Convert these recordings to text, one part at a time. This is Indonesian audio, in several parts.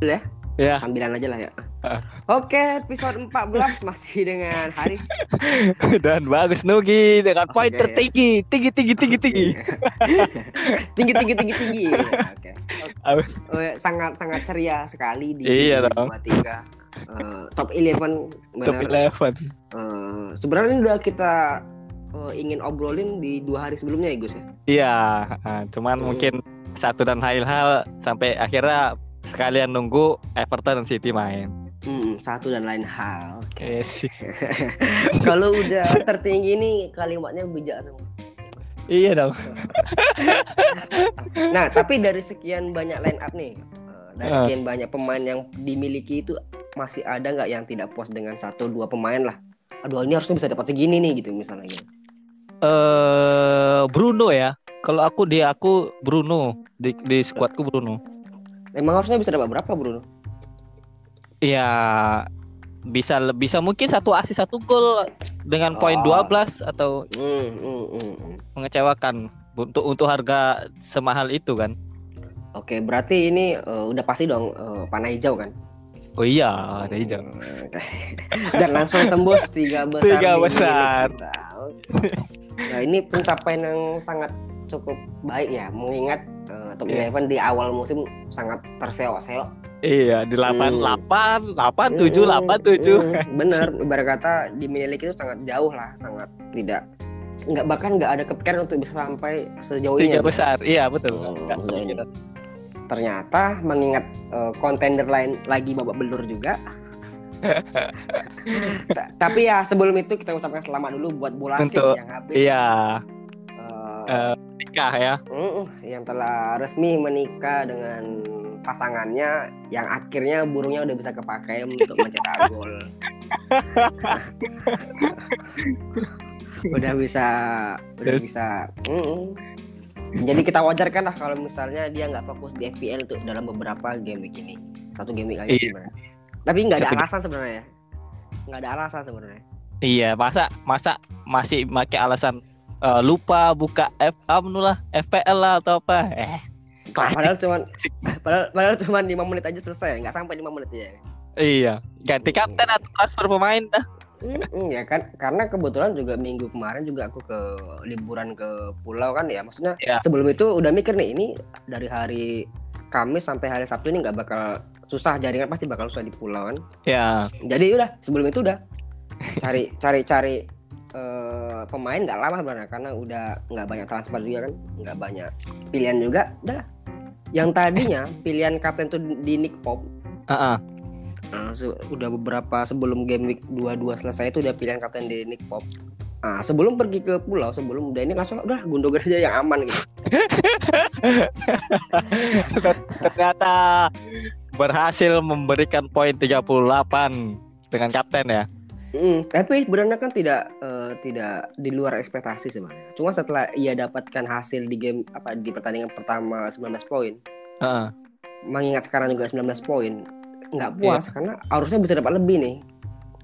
ya. Ya. Sambilan aja lah ya. Ah. Oke, episode 14 masih dengan Haris. Dan bagus Nugi dengan Oke, poin ya. tertinggi, tinggi tinggi tinggi tinggi. tinggi tinggi tinggi tinggi. Ya, Oke. Apa? Oh, ya, sangat sangat ceria sekali di Iya dong. 23. Eh, top 11 Top benar. 11. Eh, sebenarnya ini udah kita eh, ingin obrolin di dua hari sebelumnya ya Gus ya. Iya, ah, cuman Hmm. mungkin satu dan lain hal sampai akhirnya sekalian nunggu Everton dan City main. Hmm, satu dan lain hal. Oke sih. Kalau udah tertinggi nih kalimatnya bijak semua. Iya dong. Nah, tapi dari sekian banyak line up nih, eh, dari Ah. sekian banyak pemain yang dimiliki itu masih ada nggak yang tidak puas dengan satu dua pemain lah? Aduh, ini harusnya bisa dapat segini nih gitu misalnya gitu. Eh Bruno ya. Kalau aku dia aku Bruno di di skuadku Bruno. Emang harusnya bisa dapat berapa, Bruno? Iya bisa bisa mungkin satu asis satu gol dengan poin Oh. 12 atau Hmm, hmm, hmm, hmm. mengecewakan untuk untuk harga semahal itu kan. Oke, berarti ini eh, udah pasti dong eh, panah hijau kan? Oh iya, ada hijau. Dan langsung tembus tiga besar. Tiga besar. Nah, ini pencapaian yang sangat cukup baik ya, mengingat eh, top Iya. 11 di awal musim sangat terseok-seok. Iya, di 88, 87, Hmm, 87. hmm, bener, ibarat kata dimiliki itu sangat jauh lah, sangat tidak nggak bahkan nggak ada kepikiran untuk bisa sampai sejauh ini. Besar. Iya, betul. Hmm, ini. Ternyata mengingat eh, kontender lain lagi babak belur juga. Ta- Tapi ya sebelum itu kita ucapkan selamat dulu buat bola Untuk- yang habis. Iya, eh, eh, nikah ya. mm, yang telah resmi menikah dengan pasangannya yang akhirnya burungnya udah bisa kepakai untuk mencetak gol. udah bisa udah bisa mm. jadi kita wajarkan lah kalau misalnya dia nggak fokus di FPL tuh dalam beberapa game week ini satu game week aja Iya. sebenarnya tapi nggak ada alasan sebenarnya nggak ada alasan sebenarnya Iya, masa masa masih pakai alasan eh, lupa buka FA lah, FPL lah atau apa? Eh, padahal cuman padahal, padahal cuman 5 menit aja selesai nggak sampai 5 menit ya iya, ganti kapten atau transfer pemain dah. Mm, ya kan karena kebetulan juga minggu kemarin juga aku ke liburan ke pulau kan ya maksudnya Ya. sebelum itu udah mikir nih ini dari hari Kamis sampai hari Sabtu ini nggak bakal susah jaringan pasti bakal susah di pulau kan Ya, jadi udah sebelum itu udah cari cari cari eh, pemain nggak lama sebenarnya karena udah nggak banyak transfer juga kan nggak banyak pilihan juga udah yang tadinya pilihan kapten tuh di Nick Pop Heeh. Nah, se- udah beberapa sebelum game week 22 selesai itu udah pilihan kapten di Nick Pop. Nah, sebelum pergi ke pulau, sebelum udah ini langsung udah Gundogan aja yang aman gitu. ternyata berhasil memberikan poin 38 dengan kapten ya. Mm, tapi sebenarnya kan tidak eh, tidak di luar ekspektasi sebenarnya. Cuma setelah ia dapatkan hasil di game apa di pertandingan pertama 19 poin, Heeh. mengingat sekarang juga 19 poin, nggak puas karena harusnya bisa dapat lebih nih.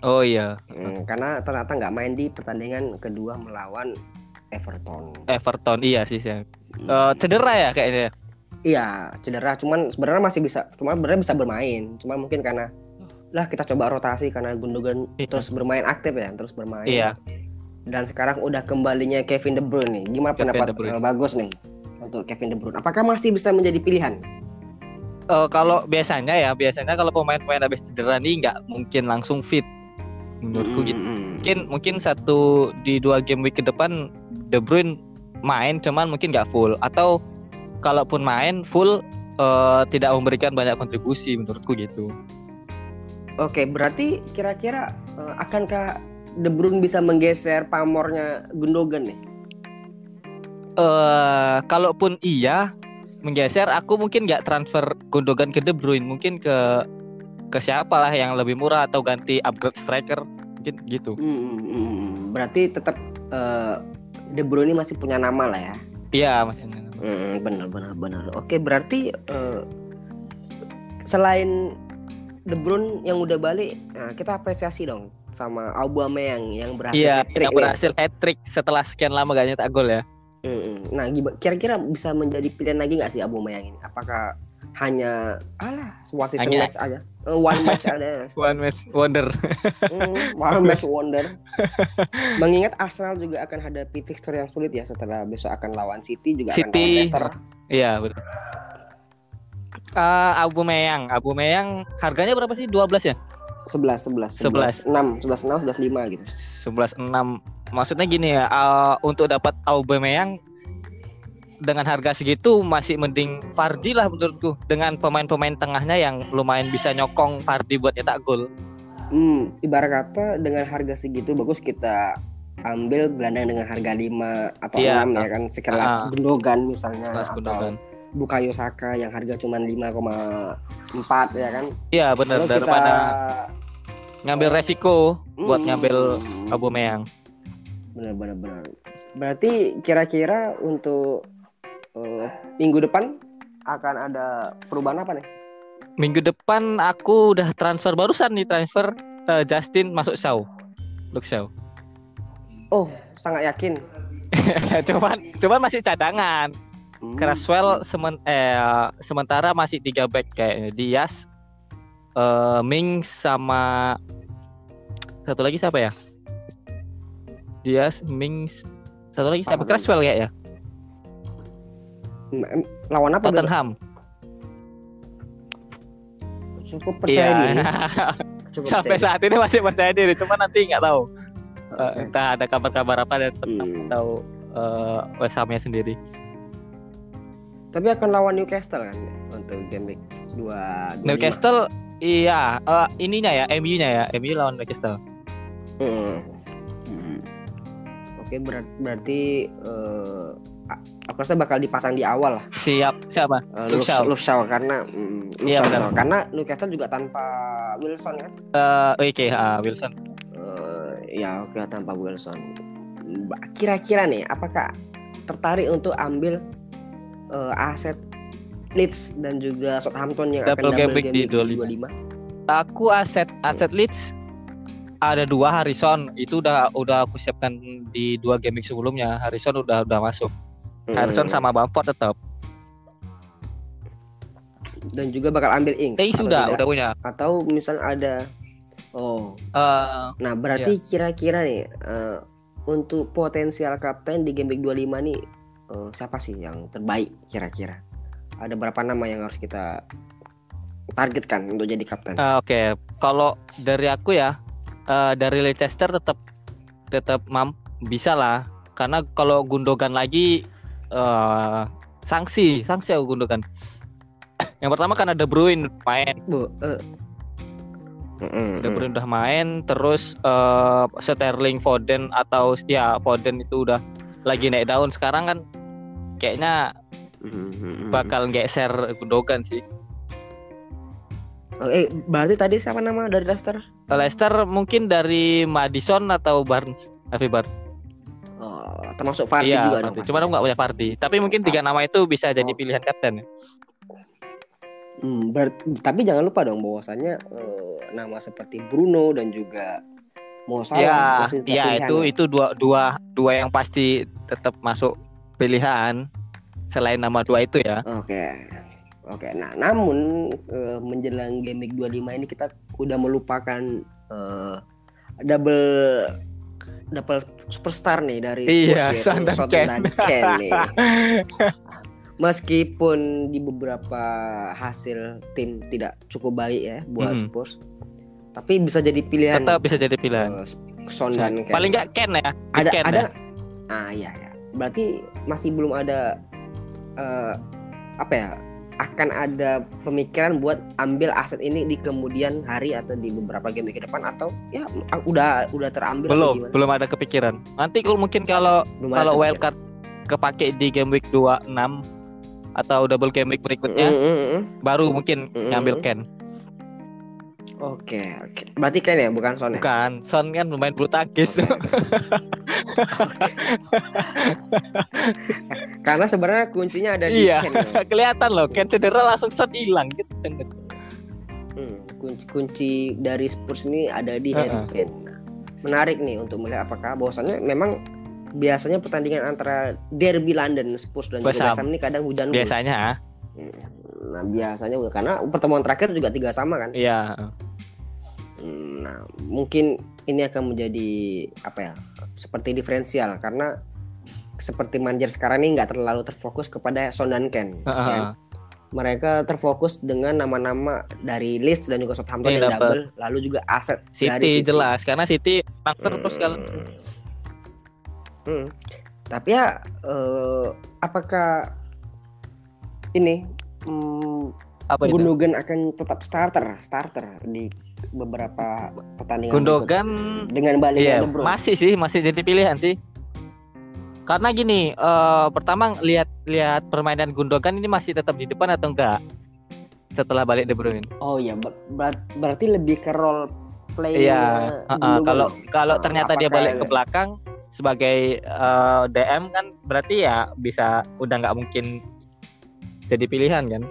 Oh iya, Mm, karena ternyata nggak main di pertandingan kedua melawan Everton. Everton iya sih. saya. Eh, cedera ya kayaknya. Iya, cedera. Cuman sebenarnya masih bisa, cuman sebenarnya bisa bermain. Cuma mungkin karena lah kita coba rotasi karena Gundogan Iya. terus bermain aktif ya, terus bermain. Iya. Dan sekarang udah kembalinya Kevin De Bruyne nih. Gimana Kevin pendapat De eh, bagus nih untuk Kevin De Bruyne? Apakah masih bisa menjadi pilihan? Eh, kalau biasanya ya, biasanya kalau pemain-pemain habis cedera nih nggak mungkin langsung fit. Menurutku gitu. Mm-mm. Mungkin mungkin satu di dua game week ke depan De Bruyne main, cuman mungkin nggak full. Atau kalaupun main full eh, tidak memberikan banyak kontribusi menurutku gitu. Oke, berarti kira-kira eh, akankah De Bruyne bisa menggeser pamornya Gundogan nih? eh kalaupun iya menggeser, aku mungkin nggak transfer Gundogan ke De Bruyne, mungkin ke ke siapa lah yang lebih murah atau ganti upgrade striker, mungkin gitu. Mm-mm. Berarti tetap eh, De Bruyne masih punya nama lah ya. Iya, Mas. Yana. Hmm, benar benar benar. Oke, berarti eh, selain De Bruyne yang udah balik, nah, kita apresiasi dong sama Aubameyang yang berhasil Iya, hat-trick yang nih. berhasil hat trick setelah sekian lama gak nyetak gol ya. Mm-mm. Nah, kira-kira bisa menjadi pilihan lagi nggak sih Aubameyang ini? Apakah hanya alah one season Hanya- match aja Eh, one match ada One match wonder. Hmm, one match wonder mengingat Arsenal juga akan hadapi fixture yang sulit ya setelah besok akan lawan City juga akan City. lawan Leicester Iya betul. Uh, Abu Meyang, Abu Meyang harganya berapa sih? 12 ya? 11 11. 11 6 11 6 11 5 gitu 11 6. Maksudnya gini ya, uh, untuk dapat Aubameyang dengan harga segitu masih mending Fardi lah menurutku dengan pemain-pemain tengahnya yang lumayan bisa nyokong Fardi buat nyetak gol. Hmm, ibarat kata dengan harga segitu bagus kita ambil gelandang dengan harga 5 atau Iya. 6 ya kan sekelas Ah. Gundogan misalnya atau Gundogan. Bukayo Saka yang harga cuma 5,4 ya kan. Iya benar daripada ngambil resiko buat Hmm, ngambil Aubameyang. Benar benar benar. Berarti kira-kira untuk eh, minggu depan akan ada perubahan apa nih? Minggu depan aku udah transfer barusan nih transfer eh, Justin masuk Shaw. Luke Shaw. Oh, sangat yakin. cuman cuman masih cadangan. Hmm. Semen, eh, sementara masih tiga back kayaknya Diaz, eh, Mings sama satu lagi siapa ya? Diaz, Mings, satu lagi siapa? Kayak ya? Lawan apa besok? Tottenham. Cukup percaya Iya. diri. Cukup Sampai percaya saat ini masih percaya diri, cuman nanti nggak tahu. diri. Eh, entah ada kabar-kabar apa dan Tottenham Hmm. atau eh, West Ham-nya sendiri. Tapi akan lawan Newcastle kan untuk game week 2 Newcastle iya eh, ininya ya MU-nya ya MU lawan Newcastle. Hmm. Oke, berat- berarti a- aku rasa bakal dipasang di awal lah. Siap siapa? Uh, Luke Shaw. Luke Shaw karena mm, Iya, benar. karena Newcastle juga tanpa Wilson kan. Eh, Oke ah, Wilson. Eh, ya oke tanpa Wilson. Kira-kira nih apakah tertarik untuk ambil eh, aset Leeds dan juga Southampton yang Double akan game double week di 25? Aku aset aset Leeds ada dua Harrison itu udah udah aku siapkan di dua game week sebelumnya Harrison udah udah masuk Harrison Hmm. sama Bamford tetap dan juga bakal ambil Ings. Ings atau sudah tidak? udah punya Atau misal ada Oh, Eh, nah berarti kira-kira nih eh, untuk potensial kapten di game week 25 nih eh, siapa sih yang terbaik kira-kira? Ada berapa nama yang harus kita targetkan untuk jadi kapten? eh, oke kalau dari aku ya eh, dari Leicester tetap tetap mam bisa lah karena kalau Gundogan lagi eh sanksi sanksi aku Gundogan yang pertama kan ada Bruin main Bu, eh. Mm-mm, De mm. Bruyne udah main terus eh, Sterling Foden atau ya Foden itu udah lagi naik daun sekarang kan kayaknya Mm, mm, mm. bakal geser Gundogan sih Oh, eh, berarti tadi siapa nama dari Leicester? Leicester mungkin dari Madison atau Barnes Harvey Barnes Oh, termasuk Vardy iya juga dong. Vardy. pasti. cuman aku nggak punya Vardy tapi mungkin tiga nama itu bisa jadi Oh. pilihan kapten ya. Hmm, ber- tapi jangan lupa dong bahwasannya eh, nama seperti Bruno dan juga Mo Salah ya masih tetap ya pilihan itu ya. itu dua dua dua yang pasti tetap masuk pilihan selain nama dua itu ya Oke. Oke. Nah, namun eh, menjelang game week 25 ini kita udah melupakan eh, double double superstar nih dari Iya, Spurs yaitu dan Ken. dan Ken nih. Meskipun di beberapa hasil tim tidak cukup baik ya buat Mhm. Spurs, tapi bisa jadi pilihan. Tetap bisa jadi pilihan. Eh, Son dan Ken. paling nggak Ken ya? Ada Ken ada. ya. ah iya ya berarti masih belum ada eh, apa ya? Akan ada pemikiran buat ambil aset ini di kemudian hari atau di beberapa game ke depan atau ya ah, udah udah terambil belum belum ada kepikiran. Nanti kalau mungkin kalau Belum kalau wildcard kepake di game week 26 atau double game week berikutnya Mm, mm, mm. baru mungkin Mm, ngambil mm. Ken oke oke berarti kan ya bukan Son ya bukan Son kan lumayan bulu tangkis karena sebenarnya kuncinya ada di Iya. Ken ya. kelihatan loh Ken cedera langsung Son hilang gitu Hmm, kunci, kunci dari Spurs ini ada di Harry Heeh. Kane. Nah, menarik nih untuk melihat apakah bahwasannya memang biasanya pertandingan antara derby London Spurs dan West Ham. Ini kadang hujan biasanya Hmm. Nah biasanya karena pertemuan terakhir juga tiga sama kan. Iya. Hmm, Nah mungkin ini akan menjadi apa ya seperti diferensial karena seperti Manjer sekarang ini nggak terlalu terfokus kepada Son dan Ken. Heeh. ya. Mereka terfokus dengan nama-nama dari Leeds dan juga Southampton Iya, yang double, lalu juga aset City, dari jelas karena City menang terus kalau Hmm. Hmm. Tapi ya eh, apakah ini hmm, apa itu? Gundogan akan tetap starter starter di beberapa pertandingan Gundogan berikut? dengan baliknya iya, masih sih, masih jadi pilihan sih. Karena gini, eh, pertama lihat lihat permainan Gundogan ini masih tetap di depan atau enggak? Setelah balik De Bruyne. Oh iya, ber- ber- berarti lebih ke role play. Iya, heeh, kalau kalau Eh, ternyata dia apakah- balik ke belakang sebagai eh, DM kan berarti ya bisa udah nggak mungkin jadi pilihan kan?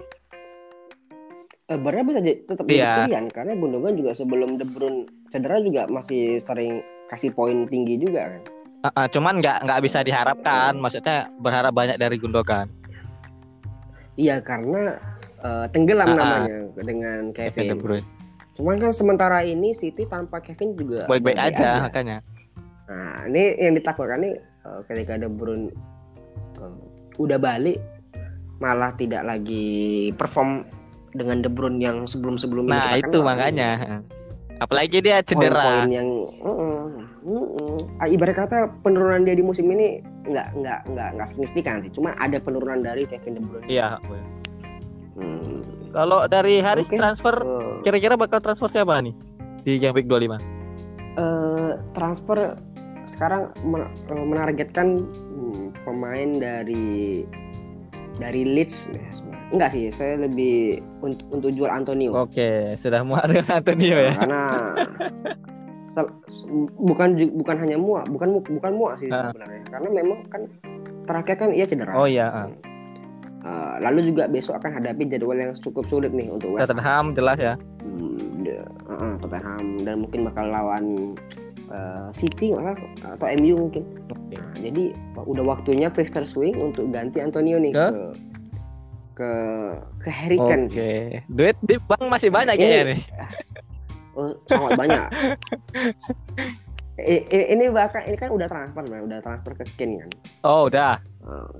Eh, berarti bisa tetap jadi Iya. pilihan karena Gundogan juga sebelum De Bruyne cedera juga masih sering kasih poin tinggi juga kan. Heeh, cuman nggak nggak bisa diharapkan, maksudnya berharap banyak dari Gundogan. Iya karena eh, tenggelam ah. namanya dengan Kevin De Kevin. Bruyne. Cuman kan sementara ini City tanpa Kevin juga Baik-baik aja makanya. Nah, ini yang ditakutkan nih eh, ketika De Bruyne eh, udah balik malah tidak lagi perform dengan De Bruyne yang sebelum-sebelumnya Nah itu makanya. Apalagi dia cedera. Poin-poin yang mm-mm, mm-mm. Ah, ibarat kata penurunan dia di musim ini nggak nggak nggak nggak signifikan sih cuma ada penurunan dari Kevin De Bruyne. Iya. Hmm. Kalau dari Haris Oke. transfer Eh, kira-kira bakal transfer siapa nih di Game Week 25? eh, transfer sekarang men- eh, menargetkan hmm, pemain dari dari Leeds ya, enggak sih saya lebih untuk untuk jual Antonio Oke, sudah muat dengan Antonio ya. karena bukan bukan hanya muak bukan bukan muak sih Ah. sebenarnya karena memang kan terakhir kan ia cedera Oh iya, ah. Eh, lalu juga besok akan hadapi jadwal yang cukup sulit nih untuk West Ham Tottenham jelas ya. Hmm, uh-uh, Tottenham dan mungkin bakal lawan uh, City atau MU mungkin. Oke. Nah, jadi udah waktunya Victor Swing untuk ganti Antonio nih Ke? ke ke Kane Oke. sih. Duit di bank masih banyak Ini- kayaknya nih. Oh, sangat banyak. I- ini bahkan ini kan udah transfer, man. udah transfer ke Kane kan. Oh, udah. Uh,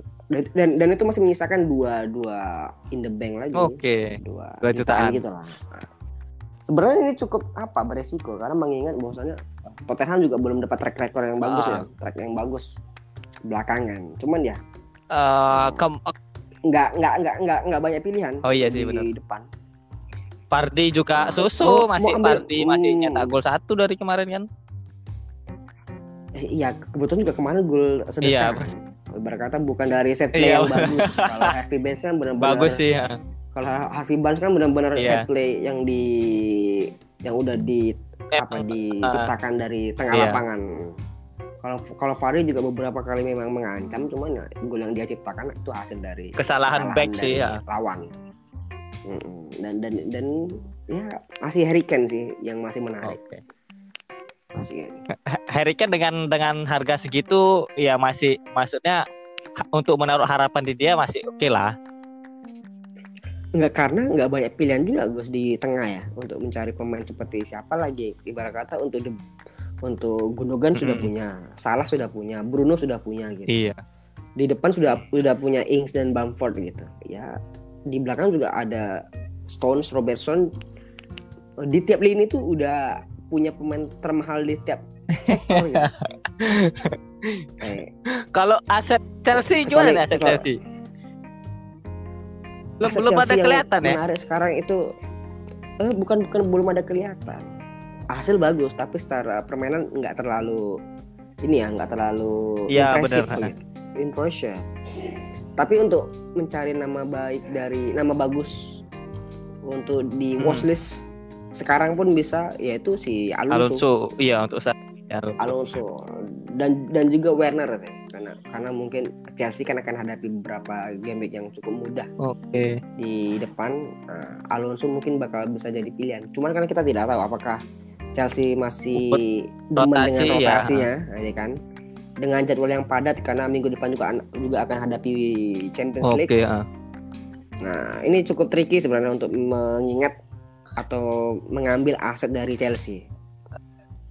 dan, dan itu masih menyisakan dua dua in the bank lagi. Oke. dua, Dua jutaan. gitu lah. Nah, Sebenarnya ini cukup apa beresiko karena mengingat bahwasanya Tottenham juga belum dapat track record yang bagus Ah. ya, track yang bagus belakangan. Cuman ya Eh, kem- nggak nggak nggak nggak nggak banyak pilihan. Oh iya sih, di benar. depan. Pardi juga Mau- susu mau masih ambil- Pardi masih hmm. nyetak gol satu dari kemarin kan. Eh, Iya kebetulan juga kemarin gol Iya. sedekah. kan. Ibarat kata bukan dari set play Iya. yang bagus. Kalau Harvey Barnes kan benar-benar Bagus sih. ya. Kalau Harvey Barnes kan benar-benar Iya. set play yang di yang udah di Eh, apa diciptakan dari tengah Iya. lapangan. Kalau kalau Fari juga beberapa kali memang mengancam, cuman ya gol yang dia ciptakan itu hasil dari kesalahan back sih dari ya. lawan. Dan dan dan ya masih Harry Kane sih yang masih menarik. Masih Harry Kane dengan dengan harga segitu ya masih maksudnya untuk menaruh harapan di dia masih oke lah. Enggak karena nggak banyak pilihan juga Gus di tengah ya untuk mencari pemain seperti siapa lagi ibarat kata untuk de- untuk Gundogan sudah Mm-mm. punya, Salah sudah punya, Bruno sudah punya gitu. Iya. Di depan sudah sudah punya Ings dan Bamford gitu. Ya di belakang juga ada Stones, Robertson. Di tiap lini tuh udah punya pemain termahal di tiap sektor gitu. Kalau aset Chelsea gimana aset Chelsea? Belum belum ada kelihatan ya. menarik sekarang itu eh bukan bukan belum ada kelihatan. Hasil bagus tapi secara permainan nggak terlalu ini ya nggak terlalu Iya, impresif tapi untuk mencari nama baik dari nama bagus untuk di Hmm. watchlist sekarang pun bisa yaitu si Alonso. Alonso, iya untuk saya. Ya, Alonso. Dan dan juga Werner sih karena karena mungkin Chelsea kan akan hadapi beberapa game yang cukup mudah Oke. di depan nah, Alonso mungkin bakal bisa jadi pilihan. Cuman kan kita tidak tahu apakah Chelsea masih demen dengan ya. rotasinya, ya kan? Dengan jadwal yang padat karena minggu depan juga juga akan hadapi Champions League. ah. Nah, ini cukup tricky sebenarnya untuk mengingat atau mengambil aset dari Chelsea.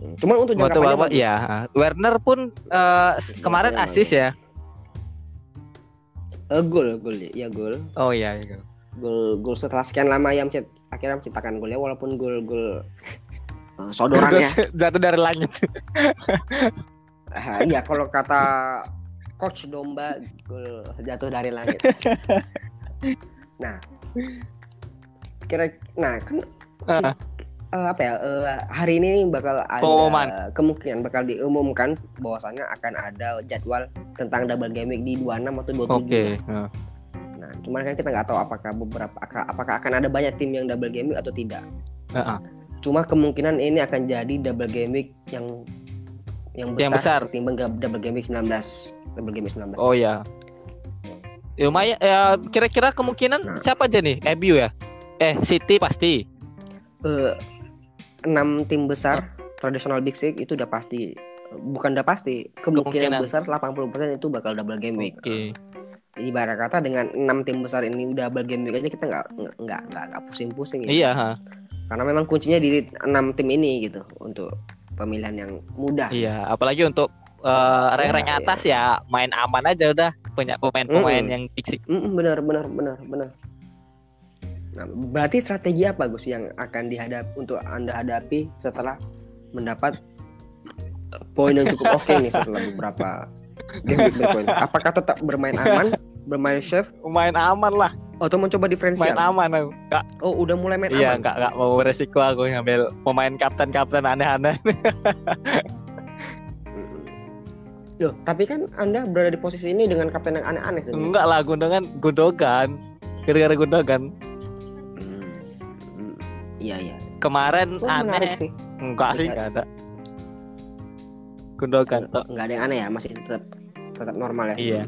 Hmm, Cuma untuk jangka panjang bapak bagus. ya Werner pun eh, kemarin Iya, asis ya Eh, gol, gol ya, gol. oh iya iya. Gol gol setelah sekian lama yang mencet- akhirnya menciptakan golnya walaupun gol-gol eh, sodorannya. jatuh dari langit Ah, iya kalau kata coach domba gol jatuh dari langit. nah, kira nah kan Ah, eh, apa ya eh, hari ini bakal ada Pengumuman. kemungkinan bakal diumumkan bahwasannya akan ada jadwal tentang double game week di 26 atau 27. oke Nah, Nah, cuman kan kita nggak tahu apakah beberapa aka- apakah akan ada banyak tim yang double game week atau tidak. Heeh. Cuma kemungkinan ini akan jadi double game week yang yang besar, Yang besar. ketimbang double game week 19. Double game week 19. oh ya Ya, lumayan ya kira-kira kemungkinan Nah. siapa aja nih MU ya eh City pasti Eh, enam tim besar tradisional big six itu udah pasti bukan udah pasti kemungkinan, Kemungkinan. besar 80% itu bakal double game week. oke Jadi ibarat kata dengan enam tim besar ini udah double game week aja kita nggak nggak nggak nggak pusing-pusing gitu. iya ha. Karena memang kuncinya di enam tim ini gitu untuk pemilihan yang mudah. iya apalagi untuk eh, rank-rank Iya, atas ya main aman aja udah banyak pemain-pemain Mm-mm. yang fiksi Mm, benar benar benar benar. Nah, berarti strategi apa Gus yang akan dihadap untuk anda hadapi setelah mendapat poin yang cukup oke nih setelah beberapa game week berpoin? Apakah tetap bermain aman, bermain chef, main aman lah atau mencoba main diferensial? aman aku Nggak- Oh, udah mulai main iya aman. nggak nggak mau resiko aku ngambil pemain kapten-kapten aneh-aneh. Loh, tapi kan anda berada di posisi ini dengan kapten yang aneh-aneh enggak lah gundogan gundogan gara-gara gundogan. Iya iya. kemarin Oh, menarik aneh sih. enggak sih enggak ada gundogan tok. nggak ada yang aneh ya masih tetap tetap normal ya Iya.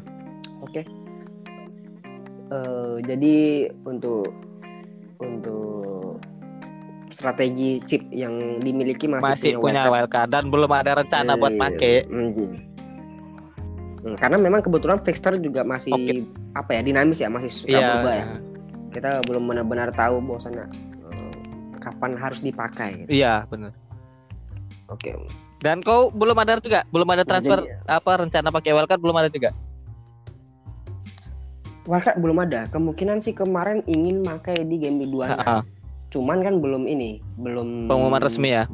oke Eh, jadi untuk untuk strategi chip yang dimiliki masih, masih punya wildcard. wildcard dan belum ada rencana buat Eh, pakai mm. Hmm, karena memang kebetulan fixture juga masih Oke. apa ya dinamis ya masih suka iya berubah ya kita belum benar-benar tahu bahwasannya kapan harus dipakai gitu. iya benar. Oke. Dan kau belum ada juga? Belum ada transfer jadi- apa rencana pakai wildcard belum ada juga? Wildcard belum ada. Kemungkinan sih kemarin ingin pakai di game di dua cuman kan belum ini belum pengumuman resmi ya?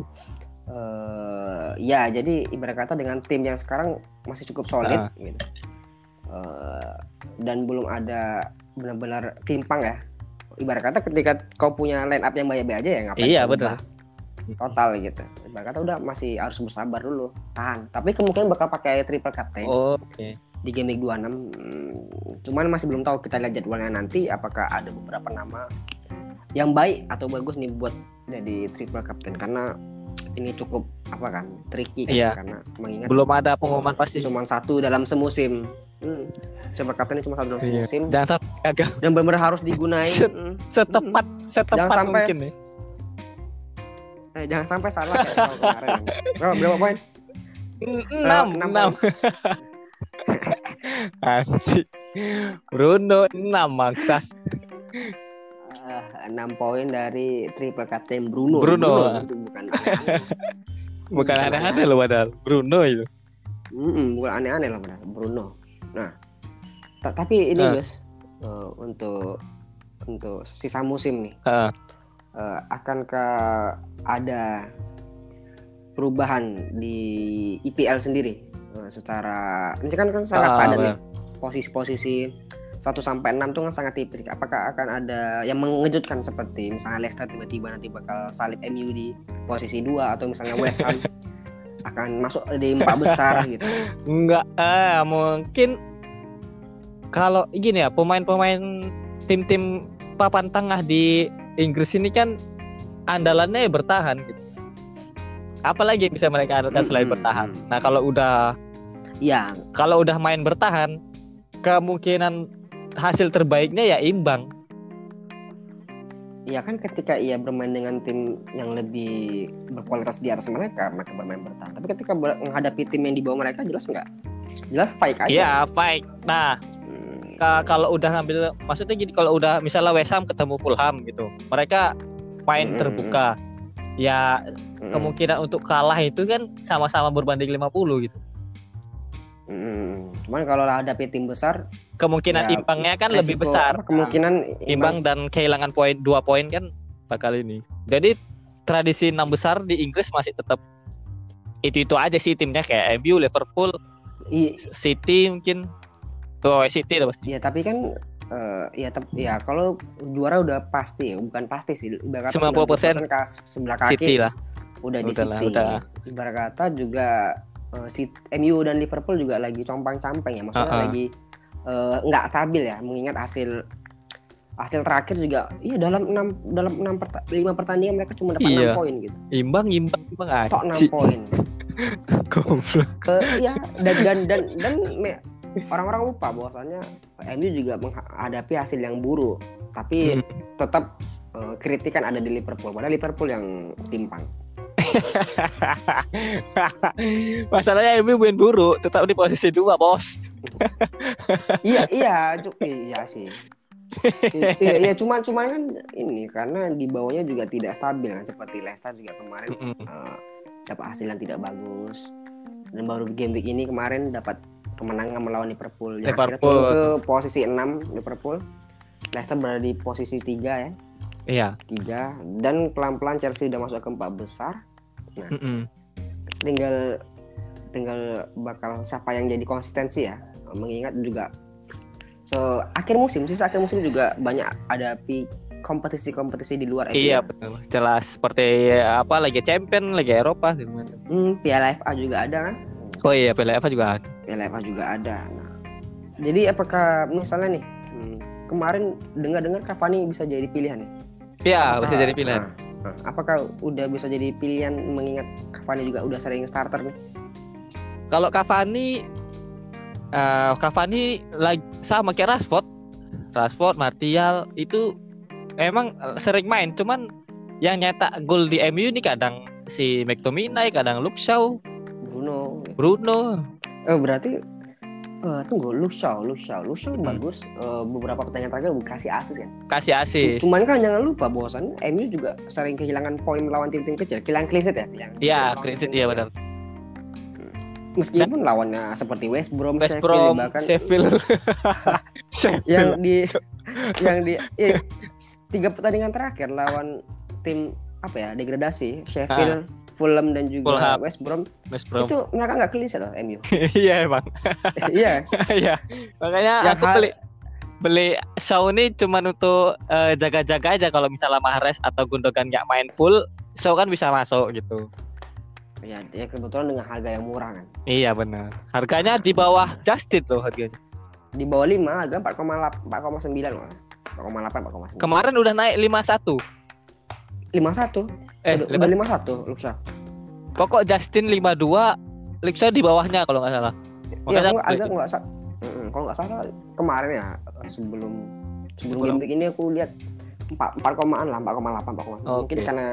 Eh ya jadi ibarat kata dengan tim yang sekarang masih cukup solid gitu. Eh, dan belum ada benar-benar timpang ya ibarat kata ketika kau punya line up yang baik-baik aja ya ngapain Iya, ubah total gitu. Ibarat kata udah masih harus bersabar dulu tahan. Tapi kemungkinan bakal pakai triple captain. Oh, oke. Di game week 26 hmm, cuman masih belum tahu kita lihat jadwalnya nanti apakah ada beberapa nama yang baik atau bagus nih buat jadi triple captain. Karena ini cukup apa kan tricky kan Iya. karena mengingat belum ada pengumuman pasti. Cuma satu dalam semusim hmm. captain ini cuma satu dalam Iya. semusim jangan sampai gagal dan benar-benar harus digunain. Set- Hmm. setepat setepat jangan sampai mungkin nih eh, jangan sampai salah kayak tahun kemarin. Berapa, berapa poin? Enam. Enam enam anjing. Bruno enam maksa. Ah, enam poin dari triple captain Bruno. Bruno. itu bukan aneh-aneh. bukan aneh-aneh loh padahal. Bruno itu. Mm-mm, bukan aneh-aneh lah benar Bruno. Nah, ta- tapi ini Ah. Gus eh, untuk untuk sisa musim nih Ah. eh, akankah ada perubahan di IPL sendiri Eh, secara ini kan kan sangat Ah, padat nih posisi-posisi 1 sampai 6 tuh kan sangat tipis. Apakah akan ada yang mengejutkan seperti misalnya Leicester tiba-tiba nanti bakal salib MU di posisi 2 atau misalnya West Ham akan masuk di empat besar gitu. Enggak, eh mungkin kalau gini ya pemain-pemain tim-tim papan tengah di Inggris ini kan andalannya ya bertahan gitu. Apalagi yang bisa mereka andalkan selain Mm-mm. bertahan. Nah kalau udah Iya, kalau udah main bertahan, kemungkinan hasil terbaiknya ya imbang. Iya kan ketika ia bermain dengan tim yang lebih berkualitas di atas mereka, mereka bermain bertahan. Tapi ketika menghadapi tim yang di bawah mereka jelas nggak? Jelas fight aja. Iya, fight. Nah, Hmm, ka- kalau udah ngambil maksudnya gini kalau udah misalnya West Ham ketemu Fulham gitu mereka main Mm-mm. terbuka ya Mm-mm. kemungkinan untuk kalah itu kan sama-sama berbanding 50 gitu Mm-mm. Cuman kalau hadapi tim besar kemungkinan Ya, imbangnya kan lebih besar. kemungkinan imbang. dan kehilangan poin dua poin kan bakal ini. Jadi tradisi enam besar di Inggris masih tetap itu itu aja sih timnya kayak MU Liverpool i- City mungkin. Oh City lah pasti. Ya tapi kan eh, ya tep- ya kalau juara udah pasti ya bukan pasti sih ibarat 90% 90% kas- sebelah kaki City lah. udah di Udah lah, City. udah. ibarat kata juga eh, City- MU dan Liverpool juga lagi compang-camping ya maksudnya Uh-uh. lagi nggak stabil ya mengingat hasil hasil terakhir juga iya dalam enam dalam enam perta- lima pertandingan mereka cuma dapat Iya. enam poin gitu imbang imbang imbang tok enam aja poin Goblok. Eh, ya dan dan dan dan orang-orang lupa bahwasannya MU juga menghadapi hasil yang buruk tapi Hmm. tetap eh, kritikan ada di Liverpool padahal Liverpool yang timpang Masalahnya MU main buruk, tetap di posisi dua bos. iya iya iya sih iya iya cuma cuma kan ini karena di bawahnya juga tidak stabil kan seperti Leicester juga kemarin Mm-mm. eh, dapat hasil yang tidak bagus dan baru game week ini kemarin dapat kemenangan melawan Liverpool yang Liverpool. turun ke posisi 6 Liverpool Leicester berada di posisi 3 ya Iya. tiga dan pelan-pelan Chelsea udah masuk ke empat besar Mm-mm. tinggal tinggal bakal siapa yang jadi konsistensi ya mengingat juga so akhir musim sih akhir musim juga banyak ada kompetisi-kompetisi di luar Iya EPL. betul. Jelas seperti apa Liga Champion, Liga Eropa macam. Hmm, Piala FA juga ada kan Oh iya, Piala FA juga ada. Piala FA juga ada nah, jadi apakah misalnya nih hmm, kemarin dengar-dengar Cavani bisa jadi pilihan nih Iya, Apakah- bisa jadi pilihan. nah, nah, apakah udah bisa jadi pilihan mengingat Cavani juga udah sering starter nih? Kalau Cavani eh Cavani lagi sama kayak Rashford. Rashford, Martial itu emang sering main, cuman yang nyetak gol di MU ini kadang si McTominay, kadang Luke Shaw, Bruno. Bruno. Eh berarti eh tunggu Lushao, Lushao, Lushao Hmm. bagus. Eh, beberapa pertandingan terakhir kasih asis kan. Kasih asis. Cuman kan jangan lupa bahwasannya MU juga sering kehilangan poin melawan tim-tim kecil. Kehilangan clean sheet ya? Iya, clean sheet iya benar. Meskipun lawannya seperti West Brom, West Sheffield, Brom, bahkan Sheffield. yang Sheffield. di yang di iya, tiga pertandingan terakhir lawan tim apa ya degradasi Sheffield, Fulham dan juga. Fulham. West Brom West Brom. itu mereka nggak sheet loh MU. Iya emang. Iya. Iya. Makanya Yang aku hal- beli beli Shaw ini cuman untuk eh, jaga-jaga aja kalau misalnya Mahrez atau Gundogan nggak main full, Shaw kan bisa masuk gitu. Ya, ya kebetulan dengan harga yang murah kan. Iya benar. Harganya di bawah Justin loh harganya. di bawah 5 harga 4,8 4,9 malah 4,8 4,9 Kemarin udah naik 51. 51 Eh, udah, lima- udah 51 Luxa pokok Justin 52, Lixa di bawahnya kalau nggak salah. iya aku agak nggak sa Mm-mm, kalau nggak salah kemarin ya sebelum sebelum, Sebelum. game ini aku lihat 4 4 komaan lah 4,8 4,9 mungkin Oke. karena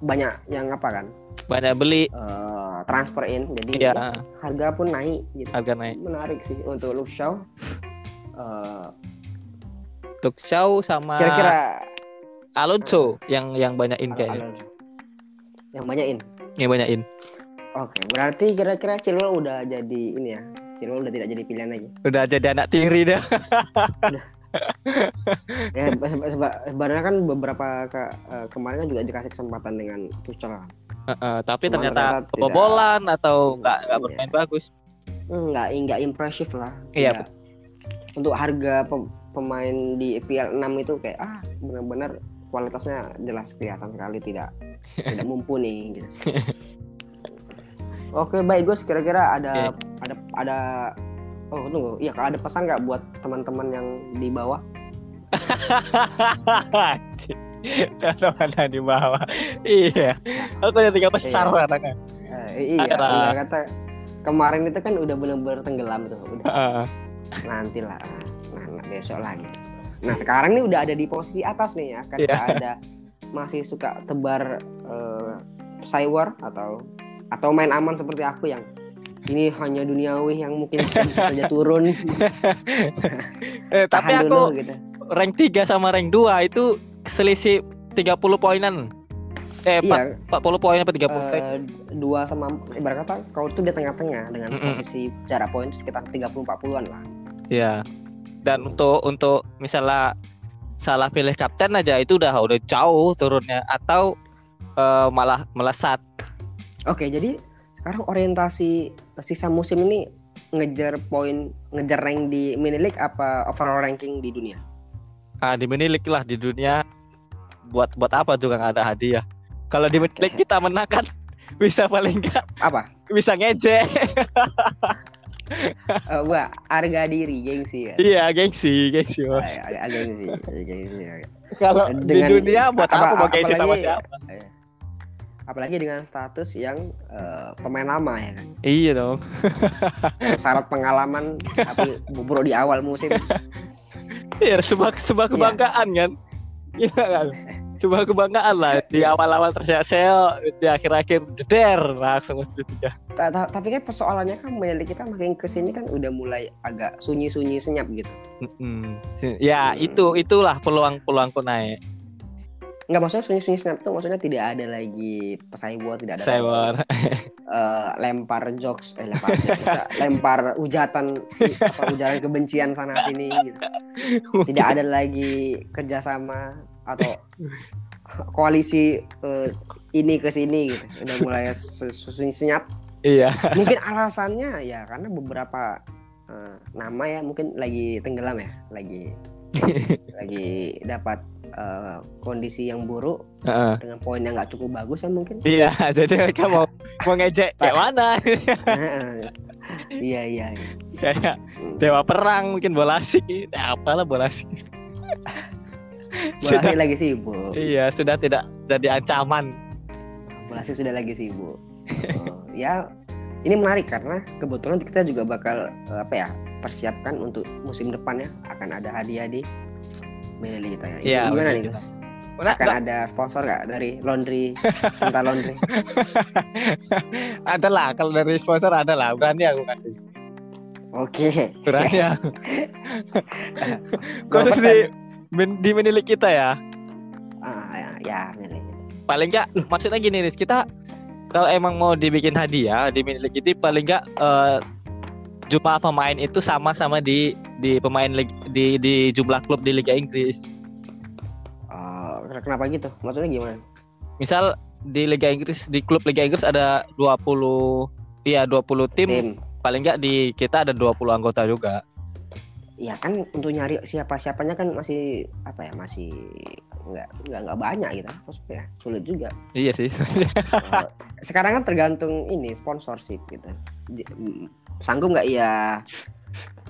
banyak yang apa kan banyak beli eh, transfer in jadi ya harga pun naik gitu harga naik. menarik sih untuk Luxa Eh, Luke Shaw sama kira-kira Alonso yang yang banyakin kayaknya. Alonso. Yang banyak in Yang banyakin. Oke, berarti kira-kira Chilwell udah jadi ini ya. Chilwell udah tidak jadi pilihan lagi. Udah jadi anak tiri dah. Ya, seba- seba- sebenarnya kan beberapa ke, eh, kemarin kan juga dikasih kesempatan dengan Tuchel kan. Heeh, tapi Cuman ternyata ternyata tidak- kebobolan atau nggak nggak Iya. bermain bagus. Enggak, enggak impresif lah. Iya. Untuk harga pem- pemain di EPL 6 itu kayak ah benar-benar kualitasnya jelas kelihatan sekali tidak tidak mumpuni gitu. Oke, baik Gus, kira-kira ada ada ada Oh, tunggu. Iya, ada pesan nggak buat teman-teman yang di bawah? Kalau ada di bawah. Iya. Aku udah tiga besar Iya. anaknya. Eh, iya, udah kata kemarin itu kan udah benar-benar tenggelam tuh, udah Heeh. nanti lah, nah, nah, besok lagi. Nah sekarang nih udah ada di posisi atas nih ya, kan Iya. nggak ada masih suka tebar eh, cywar atau atau main aman seperti aku yang ini hanya duniawi yang mungkin bisa saja turun. Eh, tapi Tahan aku dulu gitu. rank 3 sama rank 2 itu selisih 30 poinan. Eh, Iya, 40 poin apa 30 poin? eh, dua sama ibarat kata kau tuh di tengah-tengah dengan Mm-mm. posisi jarak poin itu sekitar 30 40-an lah. Iya. Dan untuk untuk misalnya salah pilih kapten aja itu udah udah jauh turunnya atau eh, malah melesat. Oke, jadi sekarang orientasi sisa musim ini ngejar poin, ngejar rank di mini league apa overall ranking di dunia? Ah, di mini league lah di dunia buat buat apa juga nggak ada hadiah. Kalau di mini league kita menang kan bisa paling enggak Apa? bisa ngejek. Eh, gua harga diri, gengsi ya. iya, gengsi, gengsi, Bos. Eh, Agak gengsi, gengsi. ya. Kalau di Dengan- dunia buat apa- apa mau gengsi sama siapa? Apalagi dengan status yang eh, pemain lama ya kan. Iya dong. Syarat pengalaman tapi buruk di awal musim. Iya, sebuah sebuah Iya. kebanggaan kan. Iya kan? Sebuah kebanggaan lah di awal-awal terseok di akhir-akhir jeder langsung masuk tiga. Tapi kan persoalannya kan menilik kita makin ke sini kan udah mulai agak sunyi-sunyi senyap gitu. Mm-mm. Ya Hmm. itu itulah peluang-peluangku naik. Nggak maksudnya sunyi-sunyi senyap tuh maksudnya tidak ada lagi pesaing buat tidak ada Cyber. eh, lempar jokes eh lempar jokes, lempar hujatan apa ujaran kebencian sana sini gitu. Tidak ada lagi kerjasama atau koalisi eh, ini ke sini gitu. Udah mulai senyap. Iya. Mungkin alasannya ya karena beberapa eh, nama ya mungkin lagi tenggelam ya, lagi lagi dapat eh, kondisi yang buruk Heeh. dengan poin yang nggak cukup bagus ya mungkin. Iya, jadi mereka mau mau ngejek kayak mana? iya iya. iya. kayak dewa perang mungkin bola asik. Nah, apalah bola asik. Sudah, lagi sibuk. iya, sudah tidak jadi ancaman. Bola Asik sudah lagi sibuk. Oh, ya ini menarik karena kebetulan kita juga bakal eh, apa ya persiapkan untuk musim depan ya akan ada hadiah di Meli kita ya. Iya, gimana nih Gus? Nggak- Akan ada sponsor nggak dari laundry cinta laundry? ada lah kalau dari sponsor ada lah berani aku kasih Oke. berani aku khusus di men- di menilik kita ya Ah, ya, ya Meli. paling enggak maksudnya gini Riz kita kalau emang mau dibikin hadiah di menilik itu paling enggak eh, jumlah pemain itu sama sama di di pemain di di jumlah klub di Liga Inggris Oh, kenapa gitu? Maksudnya gimana? misal di Liga Inggris di klub Liga Inggris ada 20 iya 20 tim, Tim. paling enggak di kita ada 20 anggota juga Ya kan untuk nyari siapa-siapanya kan masih apa ya masih nggak nggak nggak banyak gitu. Maksudnya sulit juga. Iya sih. Sekarang kan tergantung ini sponsorship gitu. Mm, sanggup nggak ya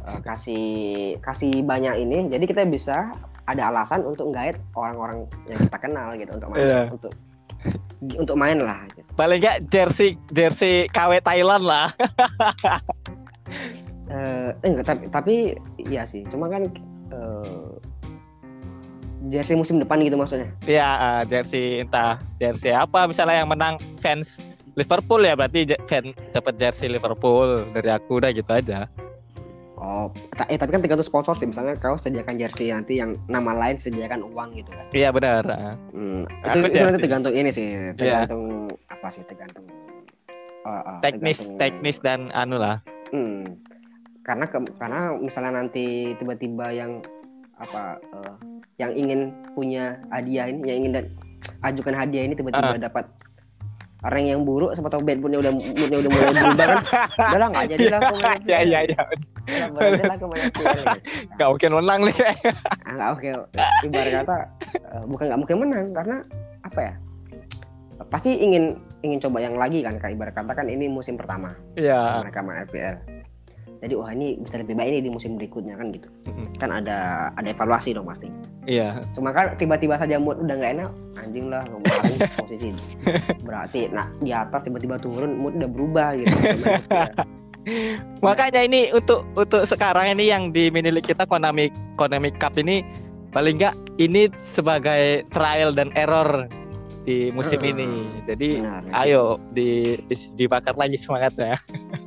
eh, kasih kasih banyak ini? Jadi kita bisa ada alasan untuk nggait orang-orang yang kita kenal gitu untuk masuk Iya. untuk untuk main lah gitu. paling enggak jersey jersey KW Thailand lah Eh, eh, enggak, tapi tapi iya sih. Cuma kan eh, jersey musim depan gitu maksudnya. Ya eh, jersey entah jersey apa misalnya yang menang fans Liverpool ya berarti fan dapat jersey Liverpool dari aku udah gitu aja. Oh eh tapi kan tergantung sponsor sih. Misalnya kau sediakan jersey nanti yang nama lain sediakan uang gitu kan. Iya benar. Hmm, Aku itu, itu nanti tergantung ini sih, tergantung apa sih, tergantung uh, uh, teknis tergantung- teknis dan anu lah. Hmm, karena ke, karena misalnya nanti tiba-tiba yang apa, uh, yang ingin punya hadiah ini, yang ingin dan ajukan hadiah ini tiba-tiba dapat rank yang buruk, siapa tahu bad moodnya udah moodnya udah mulai berubah kan, udah lah nggak jadi lah main ya ya ya. Udah, nggak mungkin menang nih. Ah, nggak oke. Ibarat kata eh, bukan nggak mungkin menang karena apa ya? Pasti ingin ingin coba yang lagi kan kayak ibarat kata kan ini musim pertama. Ya mereka main FPL jadi wah ini bisa lebih baik nih di musim berikutnya kan gitu. Mm-mm. kan ada ada evaluasi dong pasti. Iya. Cuma kan tiba-tiba saja mood udah nggak enak anjing lah kemarin posisi berarti nah di atas tiba-tiba turun mood udah berubah gitu. Makanya ini untuk untuk sekarang ini yang di mini league kita Konami Konami Cup ini paling nggak ini sebagai trial dan error di musim Heeh. ini. Jadi Benar, ayo di, di- dibakar lagi semangatnya.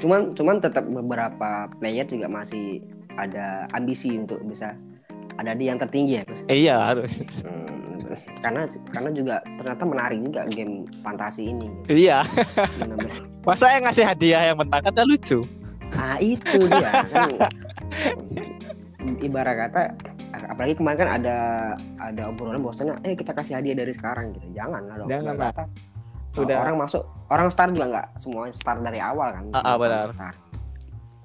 cuman cuman tetap beberapa player juga masih ada ambisi untuk bisa ada di yang tertinggi ya Gus. Eh, iya harus. Hmm, karena karena juga ternyata menarik juga game fantasi ini. Iya. Masa yang ngasih hadiah yang menang kan lucu. Ah itu dia kan. Ibarat kata apalagi kemarin kan ada ada obrolan bahwasanya eh kita kasih hadiah dari sekarang gitu. Jangan lah dong. Jangan lah. Kata, Udah. orang masuk orang start juga nggak semuanya start dari awal kan. Ah, Sama-sama benar. start.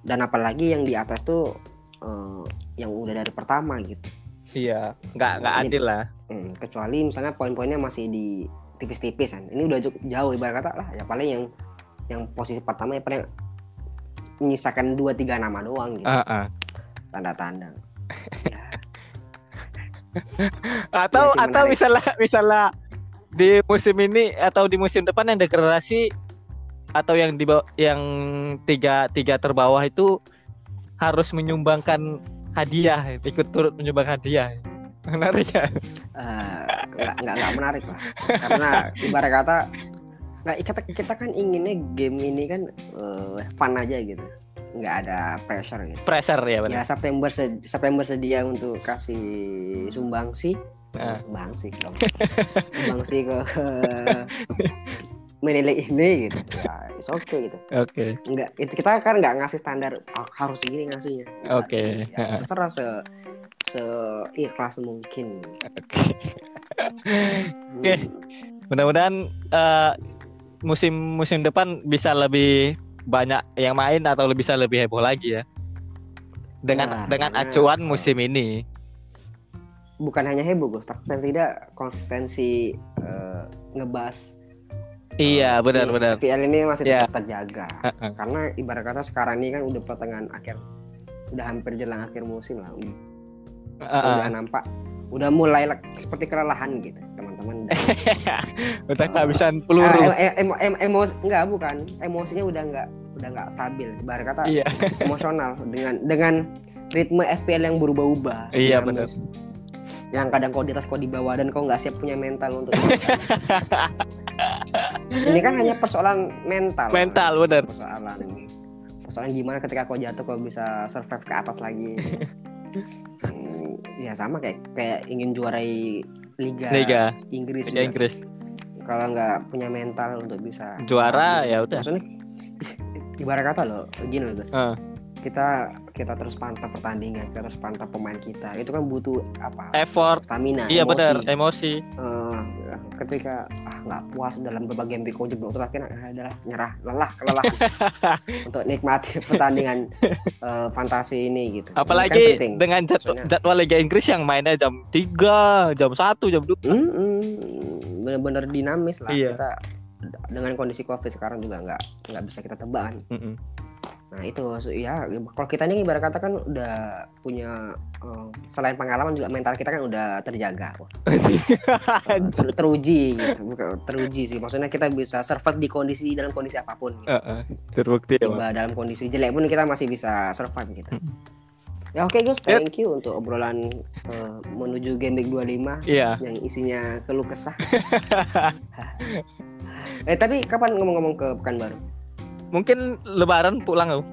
Dan apalagi yang di atas tuh eh, yang udah dari pertama gitu. Iya. Nggak nggak adil lah. Hmm, kecuali misalnya poin-poinnya masih di tipis-tipis kan. Ini udah cukup jauh ibarat kata lah. Ya paling yang yang posisi pertama ya paling menyisakan dua tiga nama doang gitu. Ah, ah. Tanda-tanda. Ya, Atau sih, atau menarik. misalnya misalnya di musim ini atau di musim depan yang degradasi atau yang di yang tiga tiga terbawah itu harus menyumbangkan hadiah ikut turut menyumbang hadiah menarik ya eh, nggak nggak nggak menarik lah. Karena ibarat kata nggak kita kita kan inginnya game ini kan eh, fun aja gitu. Nggak ada pressure gitu. pressure ya Ya benar September sed- September sedia untuk kasih sumbangsi Nah. sumbangsi dong sumbangsi ke menilai ini gitu. Ya it's okay gitu. Oke. Enggak itu kita kan nggak ngasih standar "Ah, harus begini ngasihnya. Nggak. Oke. ya, terserah se se ikhlas mungkin. Oke. Oke. mudah-mudahan eh, musim musim depan bisa lebih banyak yang main atau bisa lebih heboh lagi ya. Dengan Nah, dengan karena- acuan musim ini bukan hanya heboh Gus tapi tidak konsistensi eh, ngebahas iya eh, benar-benar PL ini masih Ya. tetap terjaga. Heeh. karena ibarat kata sekarang ini kan udah pertengahan akhir udah hampir jelang akhir musim lah. Udah, Heeh. udah nampak udah mulai seperti kelelahan gitu teman-teman. Udah kehabisan peluru. Em- em- em- em- emosi enggak bukan. Emosinya udah enggak udah enggak stabil. Ibarat kata iya. emosional dengan dengan ritme FPL yang berubah-ubah. Iya, dinamis. Yang kadang kau di atas kau di bawah dan kau nggak siap punya mental untuk ini kan hanya persoalan mental. Mental bener. Persoalan. Persoalan gimana ketika kau jatuh kau bisa survive ke atas lagi. Hmm, ya sama kayak kayak ingin juarai liga, Liga. Inggris Liga. Inggris. Kalau nggak punya mental untuk bisa Juara, ya udah. maksudnya ibarat kata loh gini loh guys Heeh. kita kita terus pantau pertandingan kita terus pantau pemain kita itu kan butuh apa effort stamina iya emosi. benar emosi Eh, ketika ah nggak puas dalam berbagai game kau jeblok terus akhirnya ah, adalah nyerah lelah kelelahan untuk nikmati pertandingan eh, fantasi ini gitu Ini kan apalagi penting. dengan jad- Maksudnya- jadwal Liga Inggris yang mainnya jam 3 jam 1 jam 2 Mm-mm. bener-bener dinamis lah Iya. kita dengan kondisi covid sekarang juga nggak nggak bisa kita tebak kan. Mm-mm. Nah itu ya kalau kita ini ibarat kata kan udah punya eh, selain pengalaman juga mental kita kan udah terjaga ter- teruji gitu Bukan, teruji sih maksudnya kita bisa survive di kondisi dalam kondisi apa pun gitu. Heeh. terbukti ya. Tiba dalam kondisi jelek pun kita masih bisa survive gitu Mm. ya oke Gus Yep. thank you untuk obrolan eh, menuju game week 25 iya yang isinya keluh kesah. eh tapi kapan ngomong-ngomong ke Pekanbaru? Mungkin lebaran pulang aku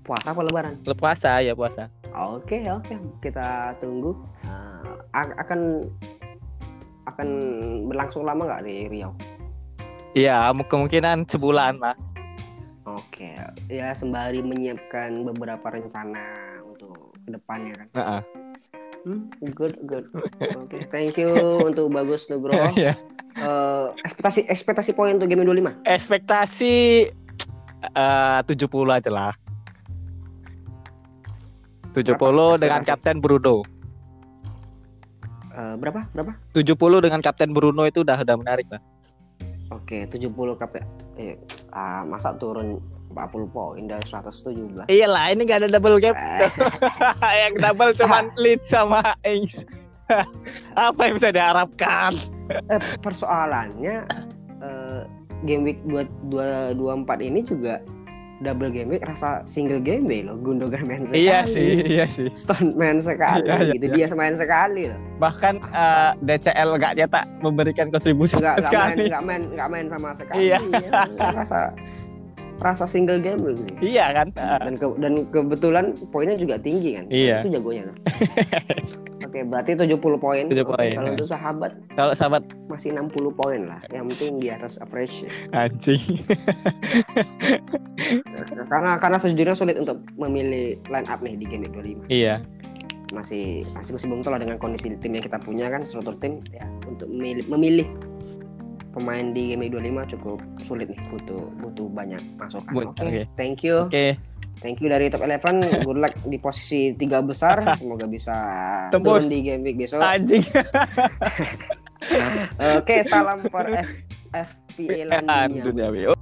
Puasa apa Lebaran? puasa ya puasa Oke oke kita tunggu. A- akan akan berlangsung lama nggak di Riau? iya mu- kemungkinan sebulan lah Oke ya sembari menyiapkan beberapa rencana untuk ke depannya kan. Heeh. Hmm, good good. Oke thank you untuk bagus Nugroho. Iya. Eh, ekspektasi ekspektasi poin untuk game 25 ekspektasi eh 70 aja lah 70 Berapa dengan? Kapten Bruno Eh, berapa berapa? 70 dengan Kapten Bruno itu udah udah menarik lah Oke, 70 KP. Eh, ah, masa turun 40 poin dari 117. iyalah ini gak ada double gap Eh, yang double cuman Leeds sama Ings apa yang bisa diharapkan eh, persoalannya eh, game week 2 24 ini juga double game week rasa single game week loh. Gundogan main sekali. iya sih iya sih Stone main sekali Iya, iya, gitu. Dia main sekali loh. bahkan eh, DCL gak nyetak memberikan kontribusi Enggak sama enggak main sekali enggak main enggak main sama sekali. Iya. Ya, rasa rasa single game gitu. Iya kan? Dan ke, dan kebetulan poinnya juga tinggi kan. Iya. Itu jagonya. tuh. Oke, berarti 70 poin. 70 Oke, poin, Kalau ya. untuk sahabat Kalau sahabat masih 60 poin lah. Yang penting di atas average. anjing. Nah, karena karena sejujurnya sulit untuk memilih line up nih di game week 25. iya. Masih masih masih belum tahu lah dengan kondisi tim yang kita punya kan struktur tim ya untuk memilih, memilih pemain di game week 25 cukup sulit nih butuh butuh banyak masukan. Oke, oke. thank you. Oke. Thank you dari top 11. Good luck di posisi tiga besar. Semoga bisa Tembus. turun di game week besok. Anjing. Oke, salam per F FPL dunia.